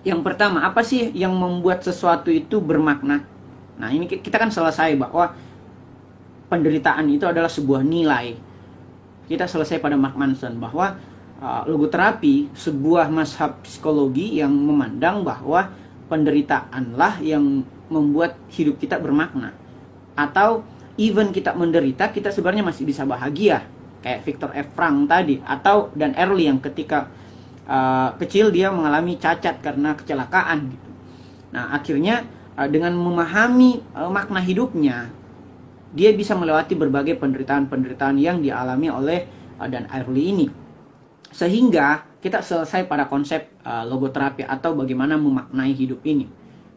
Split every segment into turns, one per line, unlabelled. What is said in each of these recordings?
Yang pertama, apa sih yang membuat sesuatu itu bermakna? Nah, ini kita kan selesai bahwa penderitaan itu adalah sebuah nilai. Kita selesai pada Mark Manson bahwa uh, logoterapi sebuah mashab psikologi yang memandang bahwa penderitaanlah yang membuat hidup kita bermakna. Atau even kita menderita, kita sebenarnya masih bisa bahagia. Kayak Victor F. Frank tadi atau dan Early yang ketika uh, kecil dia mengalami cacat karena kecelakaan gitu. Nah, akhirnya uh, dengan memahami uh, makna hidupnya, dia bisa melewati berbagai penderitaan-penderitaan yang dialami oleh uh, dan Early ini. Sehingga kita selesai pada konsep uh, logoterapi atau bagaimana memaknai hidup ini.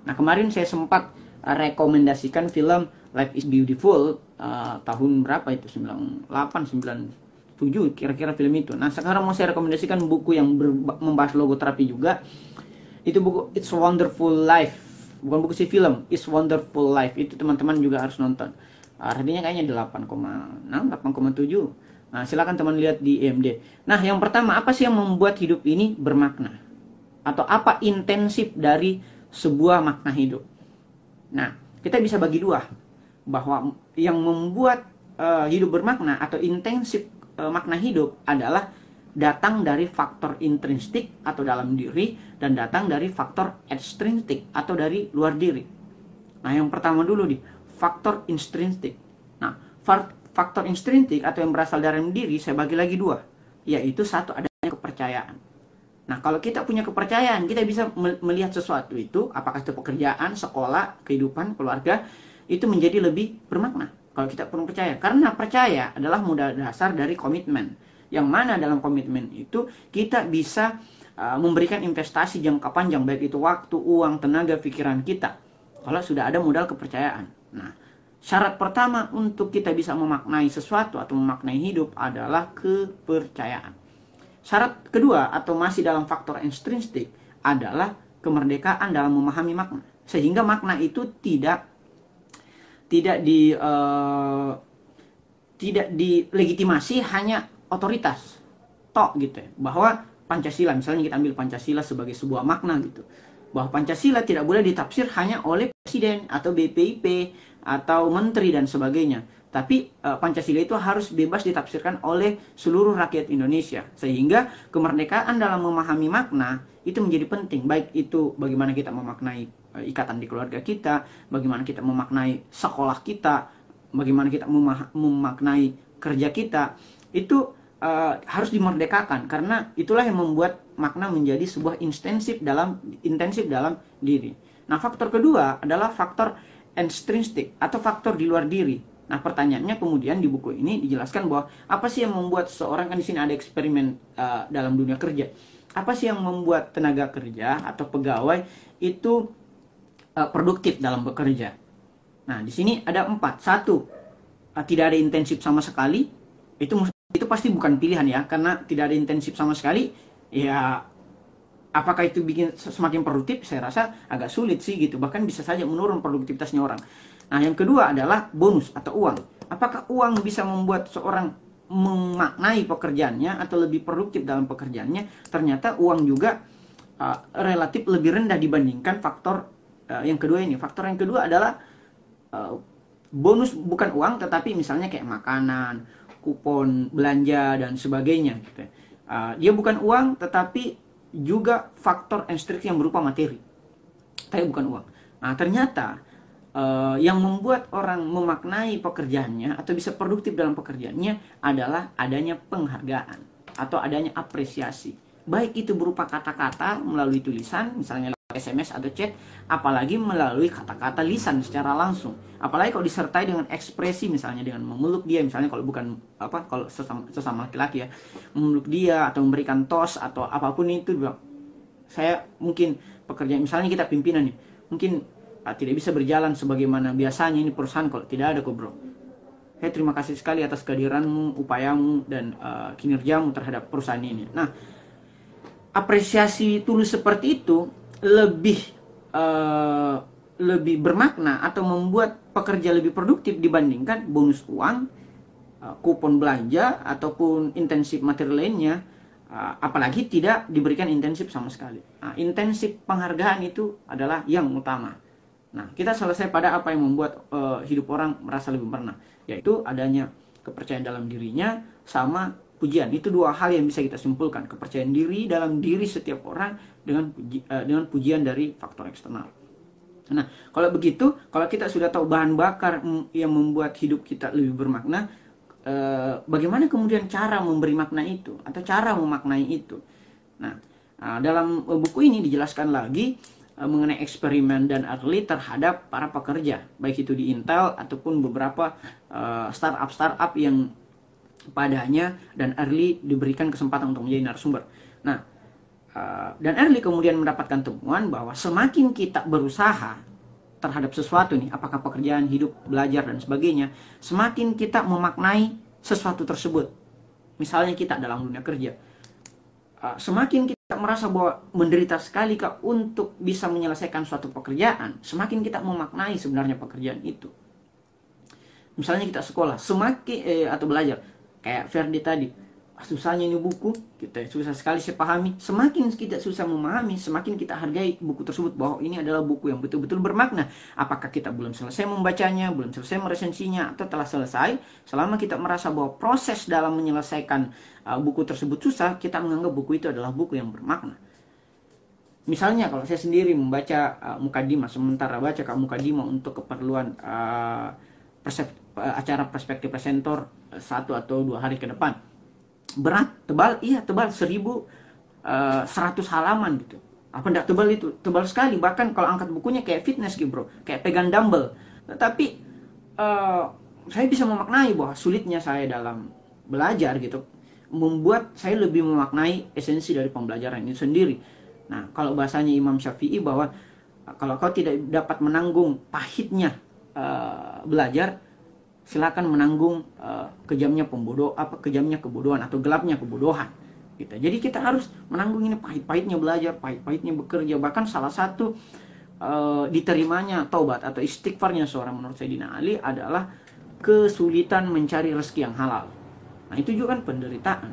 Nah, kemarin saya sempat rekomendasikan film Life is Beautiful uh, tahun berapa itu? 98 9 7 kira-kira film itu. Nah, sekarang mau saya rekomendasikan buku yang membahas logoterapi juga. Itu buku It's Wonderful Life. Bukan buku sih film, It's Wonderful Life. Itu teman-teman juga harus nonton. Artinya kayaknya 8,6, 8,7. Nah, silakan teman lihat di EMD. Nah, yang pertama, apa sih yang membuat hidup ini bermakna? Atau apa intensif dari sebuah makna hidup? Nah, kita bisa bagi dua. Bahwa yang membuat uh, hidup bermakna atau intensif e, makna hidup adalah datang dari faktor intrinsik atau dalam diri dan datang dari faktor ekstrinsik atau dari luar diri. Nah, yang pertama dulu nih, faktor intrinsik. Nah, faktor intrinsik atau yang berasal dari diri saya bagi lagi dua, yaitu satu adanya kepercayaan. Nah, kalau kita punya kepercayaan, kita bisa melihat sesuatu itu, apakah itu pekerjaan, sekolah, kehidupan, keluarga, itu menjadi lebih bermakna kalau kita perlu percaya. Karena percaya adalah modal dasar dari komitmen. Yang mana dalam komitmen itu kita bisa uh, memberikan investasi jangka panjang baik itu waktu uang tenaga pikiran kita. Kalau sudah ada modal kepercayaan. Nah syarat pertama untuk kita bisa memaknai sesuatu atau memaknai hidup adalah kepercayaan. Syarat kedua atau masih dalam faktor intrinsik adalah kemerdekaan dalam memahami makna. Sehingga makna itu tidak tidak di uh, tidak dilegitimasi hanya otoritas. Tok gitu ya. Bahwa Pancasila misalnya kita ambil Pancasila sebagai sebuah makna gitu. Bahwa Pancasila tidak boleh ditafsir hanya oleh presiden atau BPIP atau menteri dan sebagainya. Tapi uh, Pancasila itu harus bebas ditafsirkan oleh seluruh rakyat Indonesia. Sehingga kemerdekaan dalam memahami makna itu menjadi penting. Baik itu bagaimana kita memaknai ikatan di keluarga kita, bagaimana kita memaknai sekolah kita, bagaimana kita memaknai kerja kita, itu uh, harus dimerdekakan karena itulah yang membuat makna menjadi sebuah intensif dalam intensif dalam diri. Nah, faktor kedua adalah faktor extrinsic atau faktor di luar diri. Nah, pertanyaannya kemudian di buku ini dijelaskan bahwa apa sih yang membuat seorang kan di sini ada eksperimen uh, dalam dunia kerja. Apa sih yang membuat tenaga kerja atau pegawai itu uh, produktif dalam bekerja. Nah, di sini ada empat. Satu, uh, tidak ada intensif sama sekali. Itu itu pasti bukan pilihan ya, karena tidak ada intensif sama sekali. Ya, apakah itu bikin semakin produktif? Saya rasa agak sulit sih gitu. Bahkan bisa saja menurun produktivitasnya orang. Nah, yang kedua adalah bonus atau uang. Apakah uang bisa membuat seorang memaknai pekerjaannya atau lebih produktif dalam pekerjaannya? Ternyata uang juga uh, relatif lebih rendah dibandingkan faktor uh, yang kedua ini faktor yang kedua adalah uh, bonus bukan uang tetapi misalnya kayak makanan kupon belanja dan sebagainya gitu. uh, dia bukan uang tetapi juga faktor ekstrik yang berupa materi. Tapi bukan uang. Nah ternyata yang membuat orang memaknai pekerjaannya atau bisa produktif dalam pekerjaannya adalah adanya penghargaan atau adanya apresiasi. Baik itu berupa kata-kata melalui tulisan misalnya SMS atau chat, apalagi melalui kata-kata lisan secara langsung. Apalagi kalau disertai dengan ekspresi misalnya dengan memeluk dia, misalnya kalau bukan apa kalau sesama, laki-laki ya, memeluk dia atau memberikan tos atau apa pun itu, saya mungkin pekerjaan misalnya kita pimpinan nih, mungkin uh, tidak bisa berjalan sebagaimana biasanya ini perusahaan kalau tidak ada kok bro. Saya terima kasih sekali atas kehadiranmu, upayamu dan uh, kinerjamu terhadap perusahaan ini. Nah, apresiasi tulus seperti itu lebih uh, lebih bermakna atau membuat pekerja lebih produktif dibandingkan bonus uang, uh, kupon belanja ataupun intensif materi lainnya uh, apalagi tidak diberikan intensif sama sekali. Nah, intensif penghargaan itu adalah yang utama. Nah, kita selesai pada apa yang membuat uh, hidup orang merasa lebih pernah, yaitu adanya kepercayaan dalam dirinya sama pujian. Itu dua hal yang bisa kita simpulkan, kepercayaan diri dalam diri setiap orang dengan puji, uh, dengan pujian dari faktor eksternal. Nah, kalau begitu, kalau kita sudah tahu bahan bakar yang membuat hidup kita lebih bermakna, eh, bagaimana kemudian cara memberi makna itu atau cara memaknai itu? Nah, eh, dalam buku ini dijelaskan lagi mengenai eksperimen dan early terhadap para pekerja, baik itu di Intel ataupun beberapa eh, startup-startup yang padanya dan early diberikan kesempatan untuk menjadi narasumber. Nah, Eh, dan Early kemudian mendapatkan temuan bahwa semakin kita berusaha terhadap sesuatu nih, apakah pekerjaan, hidup, belajar dan sebagainya, semakin kita memaknai sesuatu tersebut. Misalnya kita dalam dunia kerja, uh, semakin kita merasa bahwa menderita sekali kak untuk bisa menyelesaikan suatu pekerjaan, semakin kita memaknai sebenarnya pekerjaan itu. Misalnya kita sekolah, semakin eh, atau belajar, kayak Ferdi tadi, susahnya ini buku. Kita susah sekali saya pahami. Semakin kita susah memahami semakin kita hargai buku tersebut bahwa ini adalah buku yang betul-betul bermakna. Apakah kita belum selesai membacanya belum selesai meresensinya atau telah selesai selama kita merasa bahwa proses dalam menyelesaikan uh, buku tersebut susah kita menganggap buku itu adalah buku yang bermakna. Misalnya kalau saya sendiri membaca uh, mukadimah sementara baca kak mukadimah untuk keperluan uh, acara perspektif presenter uh, satu atau dua hari ke depan. Berat tebal iya tebal seribu uh, seratus halaman gitu. Apa enggak tebal itu? Tebal sekali bahkan kalau angkat bukunya kayak fitness gitu bro. Kayak pegang dumbbell. Tetapi uh, saya bisa memaknai bahwa sulitnya saya dalam belajar gitu membuat saya lebih memaknai esensi dari pembelajaran itu sendiri. Nah kalau bahasanya Imam Syafi'i bahwa kalau kau tidak dapat menanggung pahitnya uh, belajar silakan menanggung uh, kejamnya pembodoh apa kejamnya kebodohan atau gelapnya kebodohan gitu. Jadi kita harus menanggung ini pahit-pahitnya belajar, pahit-pahitnya bekerja. Bahkan salah satu uh, diterimanya taubat atau istighfarnya seorang menurut Sayyidina Ali adalah kesulitan mencari rezeki yang halal. Nah, itu juga kan penderitaan.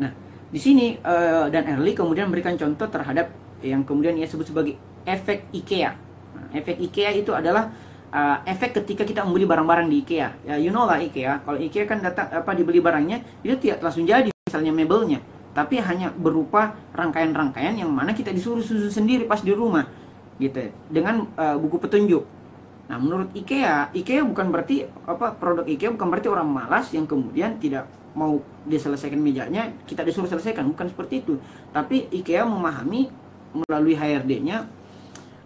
Nah, di sini uh, dan Early kemudian memberikan contoh terhadap yang kemudian ia sebut sebagai efek IKEA. Nah, efek IKEA itu adalah uh, efek ketika kita membeli barang-barang di IKEA. Ya, you know lah IKEA. Kalau IKEA kan datang apa dibeli barangnya itu tidak langsung jadi misalnya mebelnya, tapi hanya berupa rangkaian-rangkaian yang mana kita disuruh susun sendiri pas di rumah, gitu. Dengan uh, buku petunjuk. Nah, menurut IKEA, IKEA bukan berarti apa produk IKEA bukan berarti orang malas yang kemudian tidak mau diselesaikan mejanya, kita disuruh selesaikan, bukan seperti itu. Tapi IKEA memahami melalui HRD-nya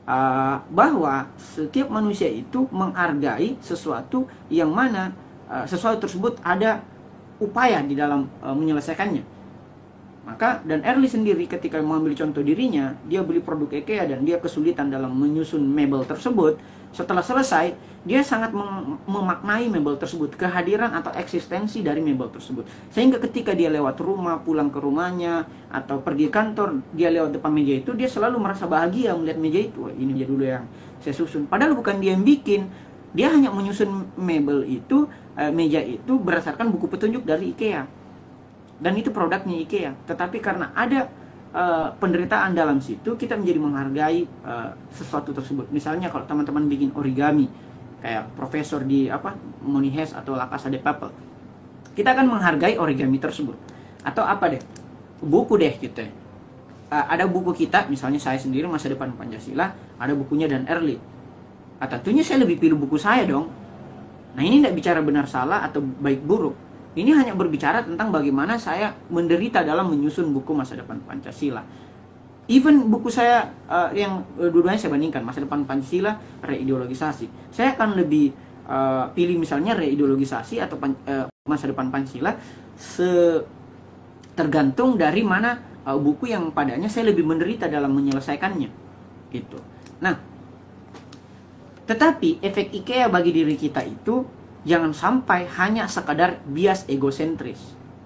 uh, bahwa setiap manusia itu menghargai sesuatu yang mana uh, sesuatu tersebut ada upaya di dalam uh, menyelesaikannya. Maka dan Early sendiri ketika mengambil contoh dirinya, dia beli produk IKEA dan dia kesulitan dalam menyusun mebel tersebut. Setelah selesai, dia sangat mem memaknai mebel tersebut, kehadiran atau eksistensi dari mebel tersebut. Sehingga ketika dia lewat rumah, pulang ke rumahnya, atau pergi kantor, dia lewat depan meja itu, dia selalu merasa bahagia melihat meja itu. Ini meja dulu yang saya susun. Padahal bukan dia yang bikin, dia hanya menyusun mebel itu, eh, meja itu berdasarkan buku petunjuk dari IKEA. Dan itu produknya IKEA. Tetapi karena ada uh, penderitaan dalam situ, kita menjadi menghargai uh, sesuatu tersebut. Misalnya kalau teman-teman bikin origami, kayak profesor di apa Monihes atau La Casa de Papel kita akan menghargai origami tersebut. Atau apa deh? Buku deh gitu uh, ada buku kita misalnya saya sendiri masa depan Pancasila ada bukunya dan Early. Nah, tentunya saya lebih pilih buku saya dong. Nah ini tidak bicara benar salah atau baik buruk ini hanya berbicara tentang bagaimana saya menderita dalam menyusun buku masa depan Pancasila. Even buku saya uh, yang uh, dua-duanya saya bandingkan masa depan Pancasila reideologisasi. Saya akan lebih uh, pilih misalnya reideologisasi atau pan, uh, masa depan Pancasila se tergantung dari mana uh, buku yang padanya saya lebih menderita dalam menyelesaikannya. Gitu. Nah tetapi efek IKEA bagi diri kita itu jangan sampai hanya sekadar bias egosentris.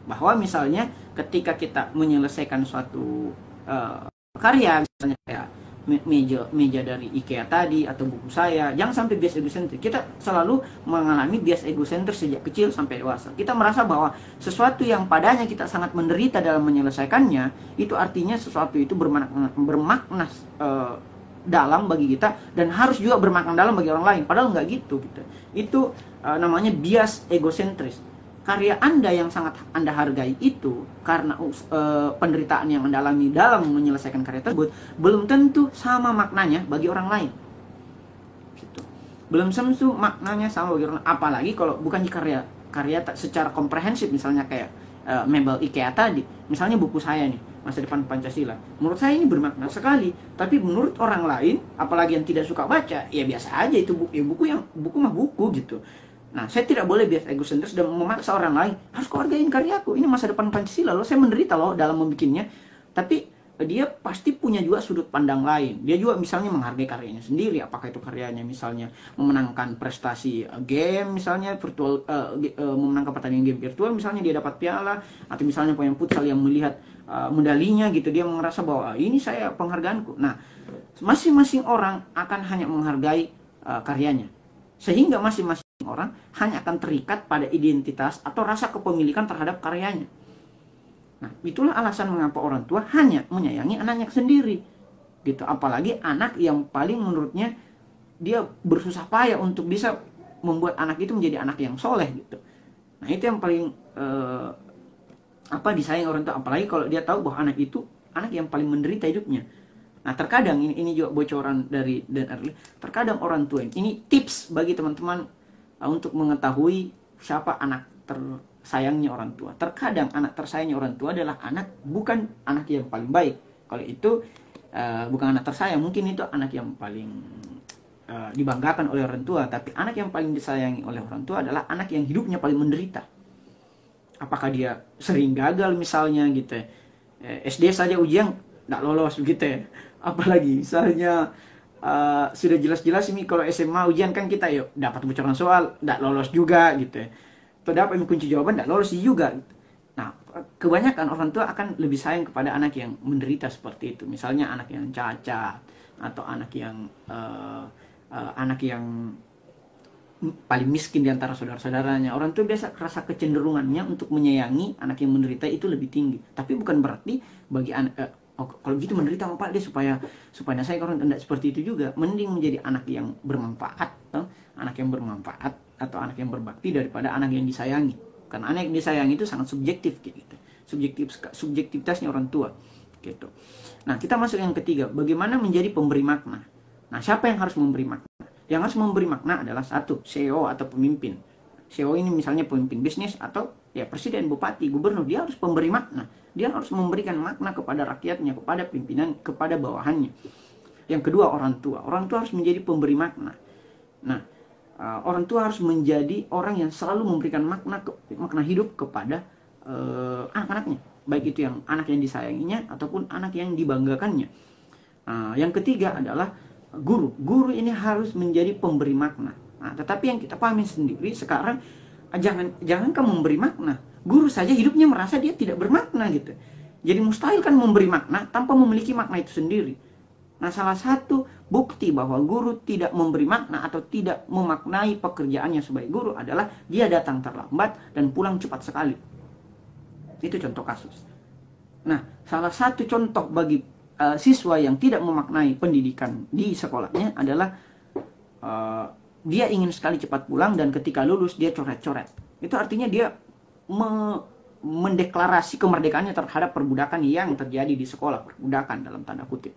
Bahwa misalnya ketika kita menyelesaikan suatu uh, karya misalnya kayak meja meja dari IKEA tadi atau buku saya jangan sampai bias egosentris. Kita selalu mengalami bias egosentris sejak kecil sampai dewasa. Kita merasa bahwa sesuatu yang padanya kita sangat menderita dalam menyelesaikannya itu artinya sesuatu itu bermakna bermakna uh, dalam bagi kita dan harus juga bermakna dalam bagi orang lain padahal nggak gitu gitu itu uh, namanya bias egosentris karya Anda yang sangat Anda hargai itu karena uh, penderitaan yang Anda alami dalam menyelesaikan karya tersebut belum tentu sama maknanya bagi orang lain. Gitu. Belum tentu maknanya sama bagi orang lain. Apalagi kalau bukan karya karya secara komprehensif misalnya kayak uh, mebel IKEA tadi, misalnya buku saya nih masa depan Pancasila. Menurut saya ini bermakna sekali, tapi menurut orang lain, apalagi yang tidak suka baca, ya biasa aja itu buku, ya buku yang buku mah buku gitu. Nah, saya tidak boleh bias egosentris dan memaksa orang lain harus kau hargain karyaku. Ini masa depan Pancasila loh. Saya menderita loh dalam membikinnya. Tapi dia pasti punya juga sudut pandang lain. Dia juga misalnya menghargai karyanya sendiri. Apakah itu karyanya misalnya memenangkan prestasi game, misalnya virtual, uh, uh, memenangkan pertandingan game virtual, misalnya dia dapat piala, atau misalnya pemain futsal yang melihat uh, medalinya gitu, dia merasa bahwa ini saya penghargaanku. Nah, masing-masing orang akan hanya menghargai uh, karyanya, sehingga masing-masing orang hanya akan terikat pada identitas atau rasa kepemilikan terhadap karyanya. Nah, itulah alasan mengapa orang tua hanya menyayangi anaknya sendiri. Gitu. Apalagi anak yang paling menurutnya dia bersusah payah untuk bisa membuat anak itu menjadi anak yang soleh gitu. Nah, itu yang paling eh, apa disayang orang tua apalagi kalau dia tahu bahwa anak itu anak yang paling menderita hidupnya. Nah, terkadang ini, ini juga bocoran dari dan early. Terkadang orang tua ini tips bagi teman-teman uh, untuk mengetahui siapa anak tersayangnya orang tua. Terkadang anak tersayangnya orang tua adalah anak bukan anak yang paling baik. Kalau itu uh, bukan anak tersayang, mungkin itu anak yang paling uh, dibanggakan oleh orang tua. Tapi anak yang paling disayangi oleh orang tua adalah anak yang hidupnya paling menderita. Apakah dia sering gagal misalnya gitu? Eh, SD saja ujian nggak lolos gitu ya. Apalagi misalnya uh, sudah jelas-jelas ini kalau SMA ujian kan kita yuk dapat bocoran soal tidak lolos juga gitu ya. atau dapat kunci jawaban tidak lolos juga gitu. nah kebanyakan orang tua akan lebih sayang kepada anak yang menderita seperti itu misalnya anak yang cacat atau anak yang uh, uh, anak yang paling miskin di antara saudara-saudaranya. Orang tua biasa rasa kecenderungannya untuk menyayangi anak yang menderita itu lebih tinggi. Tapi bukan berarti bagi anak uh, oh, kalau gitu menderita apa dia supaya supaya saya kalau tidak seperti itu juga. Mending menjadi anak yang bermanfaat toh? anak yang bermanfaat atau anak yang berbakti daripada anak yang disayangi. Karena anak yang disayangi itu sangat subjektif gitu. Subjektif subjektivitasnya orang tua gitu. Nah kita masuk yang ketiga. Bagaimana menjadi pemberi makna? Nah siapa yang harus memberi makna yang harus memberi makna adalah satu CEO atau pemimpin CEO ini misalnya pemimpin bisnis atau ya presiden, bupati, gubernur, dia harus memberi makna. Dia harus memberikan makna kepada rakyatnya, kepada pimpinan, kepada bawahannya. Yang kedua orang tua. Orang tua harus menjadi pemberi makna. Nah, uh, orang tua harus menjadi orang yang selalu memberikan makna makna hidup kepada uh, anak-anaknya. Baik itu yang anak yang disayanginya ataupun anak yang dibanggakannya. Uh, yang ketiga adalah guru. Guru ini harus menjadi pemberi makna Nah, tetapi yang kita pahami sendiri sekarang jangan jangan kamu memberi makna. Guru saja hidupnya merasa dia tidak bermakna gitu. Jadi mustahil kan memberi makna tanpa memiliki makna itu sendiri. Nah, salah satu bukti bahwa guru tidak memberi makna atau tidak memaknai pekerjaannya sebagai guru adalah dia datang terlambat dan pulang cepat sekali. Itu contoh kasus. Nah, salah satu contoh bagi uh, siswa yang tidak memaknai pendidikan di sekolahnya adalah uh, dia ingin sekali cepat pulang dan ketika lulus dia coret-coret. Itu artinya dia me mendeklarasi kemerdekaannya terhadap perbudakan yang terjadi di sekolah, perbudakan dalam tanda kutip.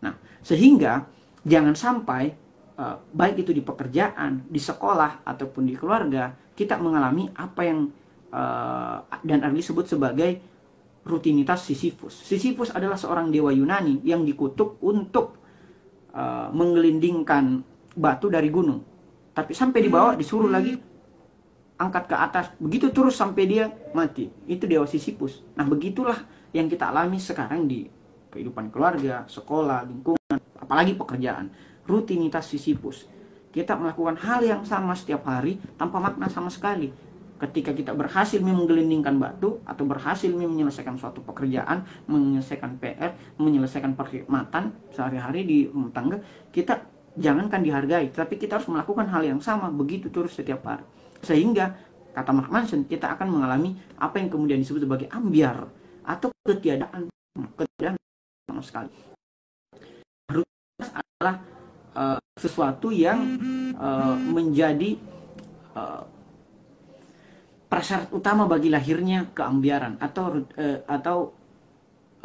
Nah, sehingga jangan sampai uh, baik itu di pekerjaan, di sekolah ataupun di keluarga kita mengalami apa yang uh, dan Arli sebut sebagai rutinitas Sisyphus. Sisyphus adalah seorang dewa Yunani yang dikutuk untuk uh, menggelindingkan batu dari gunung. Tapi sampai di bawah disuruh lagi angkat ke atas. Begitu terus sampai dia mati. Itu dewa Sisyphus. Nah begitulah yang kita alami sekarang di kehidupan keluarga sekolah lingkungan apalagi pekerjaan. Rutinitas Sisyphus. Kita melakukan hal yang sama setiap hari tanpa makna sama sekali ketika kita berhasil menggelindingkan batu atau berhasil menyelesaikan suatu pekerjaan, menyelesaikan PR, menyelesaikan perkhidmatan sehari-hari di rumah tangga, kita jangankan dihargai, tapi kita harus melakukan hal yang sama begitu terus setiap hari. Sehingga kata Mark Manson kita akan mengalami apa yang kemudian disebut sebagai ambiar atau ketiadaan ketiadaan sama sekali. Rutinitas adalah uh, sesuatu yang uh, menjadi uh, prasyarat utama bagi lahirnya keambiaran atau uh, atau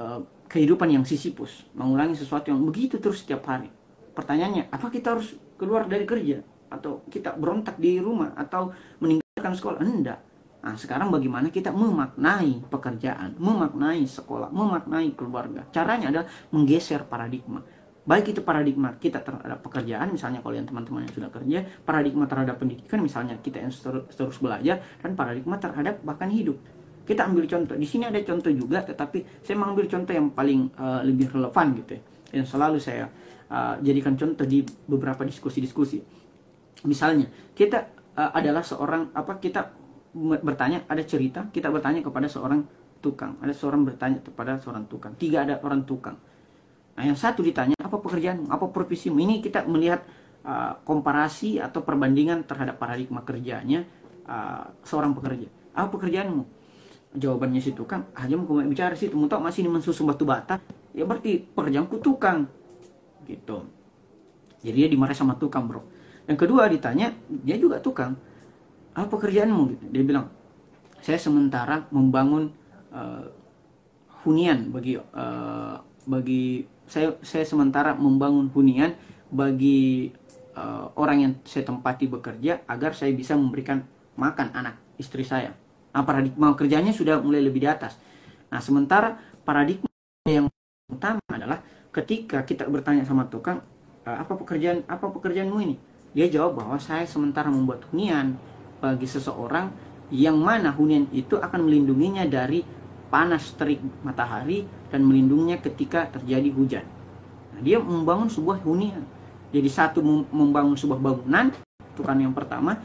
uh, kehidupan yang sisipus, mengulangi sesuatu yang begitu terus setiap hari. Pertanyaannya, apa kita harus keluar dari kerja atau kita berontak di rumah atau meninggalkan sekolah? Enggak. Nah, sekarang bagaimana kita memaknai pekerjaan, memaknai sekolah, memaknai keluarga. Caranya adalah menggeser paradigma baik itu paradigma kita terhadap pekerjaan misalnya kalau yang teman-teman yang sudah kerja paradigma terhadap pendidikan misalnya kita yang terus belajar dan paradigma terhadap bahkan hidup. Kita ambil contoh di sini ada contoh juga tetapi saya mengambil contoh yang paling uh, lebih relevan gitu ya yang selalu saya uh, jadikan contoh di beberapa diskusi-diskusi. Misalnya kita uh, adalah seorang apa kita bertanya ada cerita kita bertanya kepada seorang tukang ada seorang bertanya kepada seorang tukang tiga ada orang tukang. Nah, yang satu ditanya apa pekerjaan, apa profesimu. Ini kita melihat uh, komparasi atau perbandingan terhadap paradigma kerjanya uh, seorang pekerja. Apa pekerjaanmu? Jawabannya si tukang, aja mau bicara sih, mau tahu masih ini mensusun batu bata, ya berarti pekerjaanku tukang, gitu. Jadi dia dimarahi sama tukang bro. Yang kedua ditanya, dia juga tukang. Apa pekerjaanmu? Gitu. Dia bilang, saya sementara membangun uh, hunian bagi uh, bagi saya saya sementara membangun hunian bagi uh, orang yang saya tempati bekerja agar saya bisa memberikan makan anak istri saya. Nah, paradigma kerjanya sudah mulai lebih di atas. Nah, sementara paradigma yang utama adalah ketika kita bertanya sama tukang, e, apa pekerjaan apa pekerjaanmu ini? Dia jawab bahwa saya sementara membuat hunian bagi seseorang yang mana hunian itu akan melindunginya dari panas terik matahari dan melindunginya ketika terjadi hujan. Nah, dia membangun sebuah hunian. Jadi satu membangun sebuah bangunan, tukang yang pertama,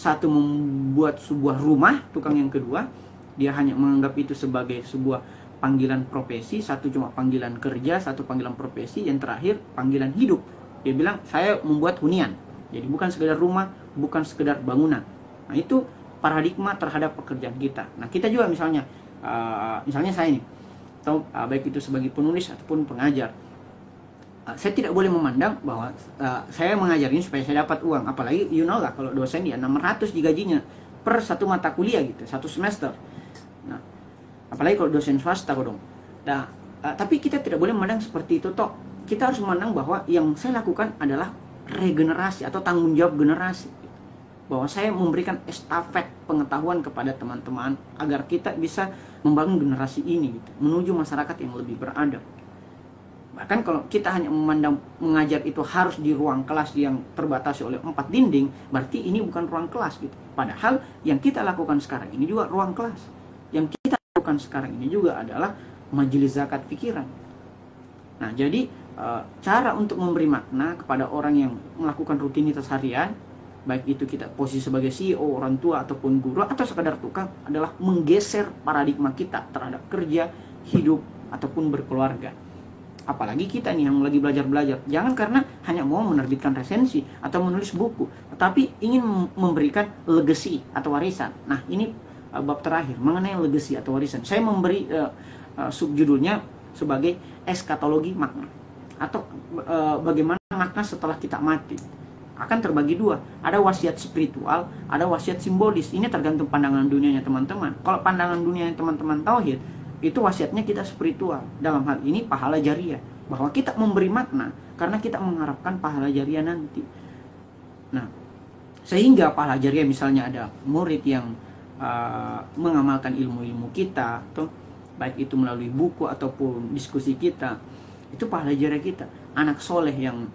satu membuat sebuah rumah, tukang yang kedua, dia hanya menganggap itu sebagai sebuah panggilan profesi, satu cuma panggilan kerja, satu panggilan profesi, yang terakhir panggilan hidup. Dia bilang, saya membuat hunian. Jadi bukan sekedar rumah, bukan sekedar bangunan. Nah itu paradigma terhadap pekerjaan kita. Nah kita juga misalnya uh, misalnya saya ini atau uh, baik itu sebagai penulis ataupun pengajar uh, saya tidak boleh memandang bahwa uh, saya mengajar ini supaya saya dapat uang. Apalagi you know lah kalau dosen dia 600 digajinya per satu mata kuliah gitu satu semester. Nah apalagi kalau dosen swasta dong. Nah uh, tapi kita tidak boleh memandang seperti itu toh. Kita harus memandang bahwa yang saya lakukan adalah regenerasi atau tanggung jawab generasi bahwa saya memberikan estafet pengetahuan kepada teman-teman agar kita bisa membangun generasi ini gitu, menuju masyarakat yang lebih beradab. Bahkan kalau kita hanya memandang mengajar itu harus di ruang kelas yang terbatasi oleh empat dinding, berarti ini bukan ruang kelas gitu. Padahal yang kita lakukan sekarang ini juga ruang kelas. Yang kita lakukan sekarang ini juga adalah majelis zakat pikiran. Nah, jadi eh, cara untuk memberi makna kepada orang yang melakukan rutinitas harian baik itu kita posisi sebagai CEO, orang tua ataupun guru atau sekadar tukang adalah menggeser paradigma kita terhadap kerja, hidup ataupun berkeluarga. Apalagi kita nih yang lagi belajar-belajar, jangan karena hanya mau menerbitkan resensi atau menulis buku, tetapi ingin memberikan legacy atau warisan. Nah, ini uh, bab terakhir mengenai legacy atau warisan. Saya memberi uh, uh, subjudulnya sebagai eskatologi makna atau uh, bagaimana makna setelah kita mati akan terbagi dua. Ada wasiat spiritual, ada wasiat simbolis. Ini tergantung pandangan dunianya teman-teman. Kalau pandangan dunia teman-teman tauhid, itu wasiatnya kita spiritual. Dalam hal ini pahala jariah. Bahwa kita memberi makna karena kita mengharapkan pahala jariah nanti. Nah, sehingga pahala jariah misalnya ada murid yang uh, mengamalkan ilmu-ilmu kita, atau baik itu melalui buku ataupun diskusi kita, itu pahala jariah kita. Anak soleh yang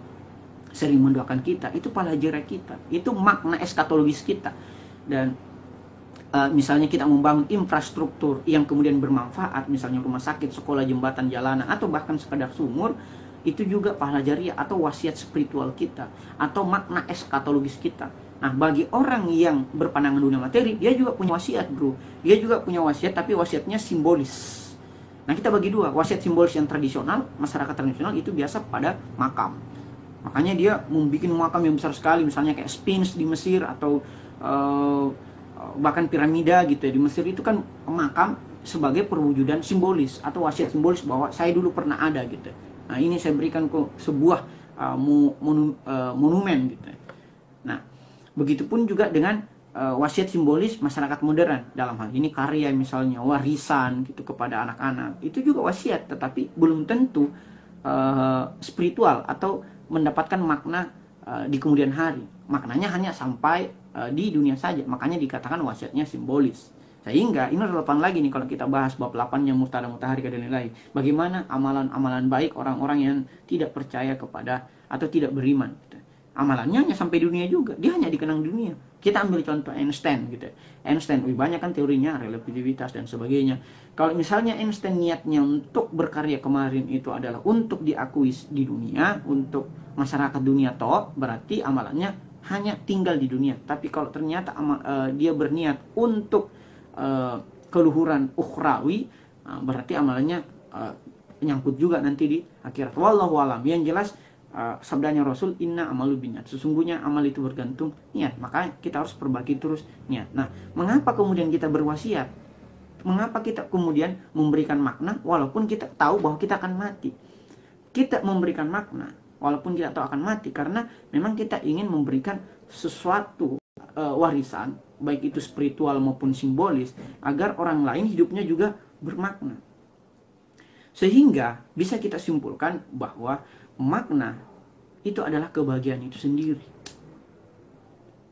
sering mendoakan kita itu pelajaran kita itu makna eskatologis kita dan uh, misalnya kita membangun infrastruktur yang kemudian bermanfaat misalnya rumah sakit sekolah jembatan jalanan atau bahkan sekadar sumur itu juga pahala jariah atau wasiat spiritual kita atau makna eskatologis kita Nah, bagi orang yang berpandangan dunia materi, dia juga punya wasiat, bro. Dia juga punya wasiat, tapi wasiatnya simbolis. Nah, kita bagi dua. Wasiat simbolis yang tradisional, masyarakat tradisional itu biasa pada makam. Makanya dia membuat makam yang besar sekali, misalnya kayak Sphinx di Mesir atau uh, bahkan piramida gitu ya di Mesir itu kan makam sebagai perwujudan simbolis atau wasiat simbolis bahwa saya dulu pernah ada gitu. Nah, ini saya berikan ke sebuah uh, monu, uh, monumen gitu. Nah, Begitupun juga dengan uh, wasiat simbolis masyarakat modern dalam hal ini karya misalnya warisan gitu kepada anak-anak itu juga wasiat tetapi belum tentu uh, spiritual atau mendapatkan makna uh, di kemudian hari. Maknanya hanya sampai uh, di dunia saja. Makanya dikatakan wasiatnya simbolis. Sehingga ini relevan lagi nih kalau kita bahas bab 8 yang mustada mutahari dan nilai bagaimana amalan-amalan baik orang-orang yang tidak percaya kepada atau tidak beriman amalannya hanya sampai dunia juga. Dia hanya dikenang dunia. Kita ambil contoh Einstein gitu Einstein wih, banyak kan teorinya relativitas dan sebagainya. Kalau misalnya Einstein niatnya untuk berkarya kemarin itu adalah untuk diakui di dunia untuk masyarakat dunia toh berarti amalannya hanya tinggal di dunia. Tapi kalau ternyata amal, uh, dia berniat untuk uh, keluhuran ukhrawi uh, berarti amalannya uh, nyangkut juga nanti di akhirat. Wallahu alam. Yang jelas uh, sabdanya Rasul inna amalu binat sesungguhnya amal itu bergantung niat. Maka kita harus berbagi terus niat. Nah mengapa kemudian kita berwasiat? Mengapa kita kemudian memberikan makna walaupun kita tahu bahwa kita akan mati? Kita memberikan makna walaupun kita tahu akan mati karena memang kita ingin memberikan sesuatu uh, warisan baik itu spiritual maupun simbolis agar orang lain hidupnya juga bermakna. Sehingga bisa kita simpulkan bahwa makna itu adalah kebahagiaan itu sendiri.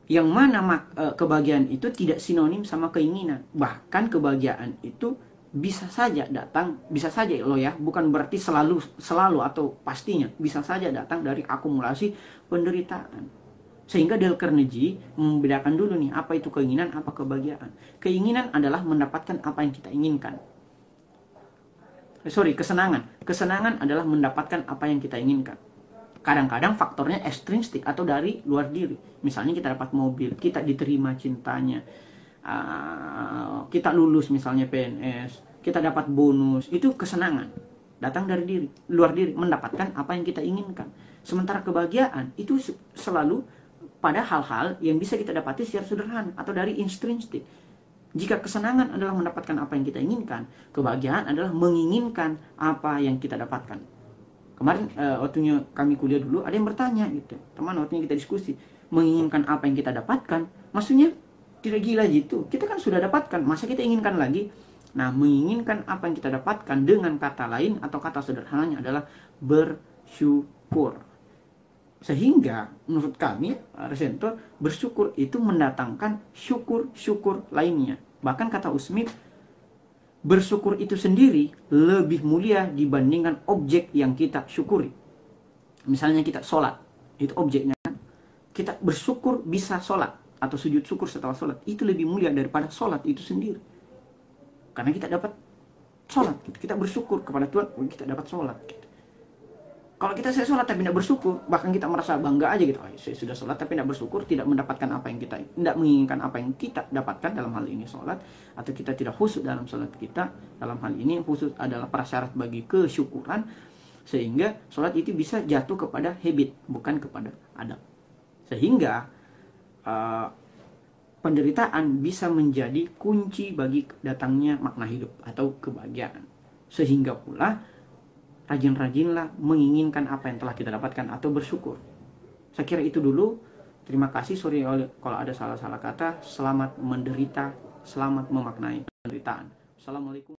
Yang mana mak e, kebahagiaan itu tidak sinonim sama keinginan. Bahkan kebahagiaan itu bisa saja datang, bisa saja lo ya, bukan berarti selalu selalu atau pastinya bisa saja datang dari akumulasi penderitaan. Sehingga Dale Carnegie membedakan dulu nih apa itu keinginan, apa kebahagiaan. Keinginan adalah mendapatkan apa yang kita inginkan. Eh, sorry, kesenangan. Kesenangan adalah mendapatkan apa yang kita inginkan. Kadang-kadang faktornya ekstrinsik atau dari luar diri. Misalnya kita dapat mobil kita diterima cintanya. Uh, kita lulus misalnya PNS kita dapat bonus. Itu kesenangan. Datang dari diri luar diri mendapatkan apa yang kita inginkan. Sementara kebahagiaan itu selalu pada hal-hal yang bisa kita dapati secara sederhana atau dari intrinsik jika kesenangan adalah mendapatkan apa yang kita inginkan kebahagiaan adalah menginginkan apa yang kita dapatkan. Kemarin uh, waktunya kami kuliah dulu ada yang bertanya gitu. Teman waktunya kita diskusi menginginkan apa yang kita dapatkan maksudnya tidak gila gitu. Kita kan sudah dapatkan masa kita inginkan lagi? Nah menginginkan apa yang kita dapatkan dengan kata lain atau kata sederhananya adalah bersyukur sehingga menurut kami Resento bersyukur itu mendatangkan syukur-syukur lainnya bahkan kata Usmit bersyukur itu sendiri lebih mulia dibandingkan objek yang kita syukuri. Misalnya kita sholat, itu objeknya. Kita bersyukur bisa sholat atau sujud syukur setelah sholat. Itu lebih mulia daripada sholat itu sendiri. Karena kita dapat sholat. Kita bersyukur kepada Tuhan, kita dapat sholat. Kalau kita saya sholat tapi tidak bersyukur, bahkan kita merasa bangga aja gitu. Oh, saya sudah sholat tapi tidak bersyukur, tidak mendapatkan apa yang kita, tidak menginginkan apa yang kita dapatkan dalam hal ini sholat, atau kita tidak khusus dalam sholat kita, dalam hal ini khusus adalah prasyarat bagi kesyukuran, sehingga sholat itu bisa jatuh kepada habit, bukan kepada adab. Sehingga uh, penderitaan bisa menjadi kunci bagi datangnya makna hidup atau kebahagiaan. Sehingga pula rajin-rajinlah menginginkan apa yang telah kita dapatkan atau bersyukur. Saya kira itu dulu. Terima kasih, sorry kalau ada salah-salah kata. Selamat menderita, selamat memaknai penderitaan. Assalamualaikum.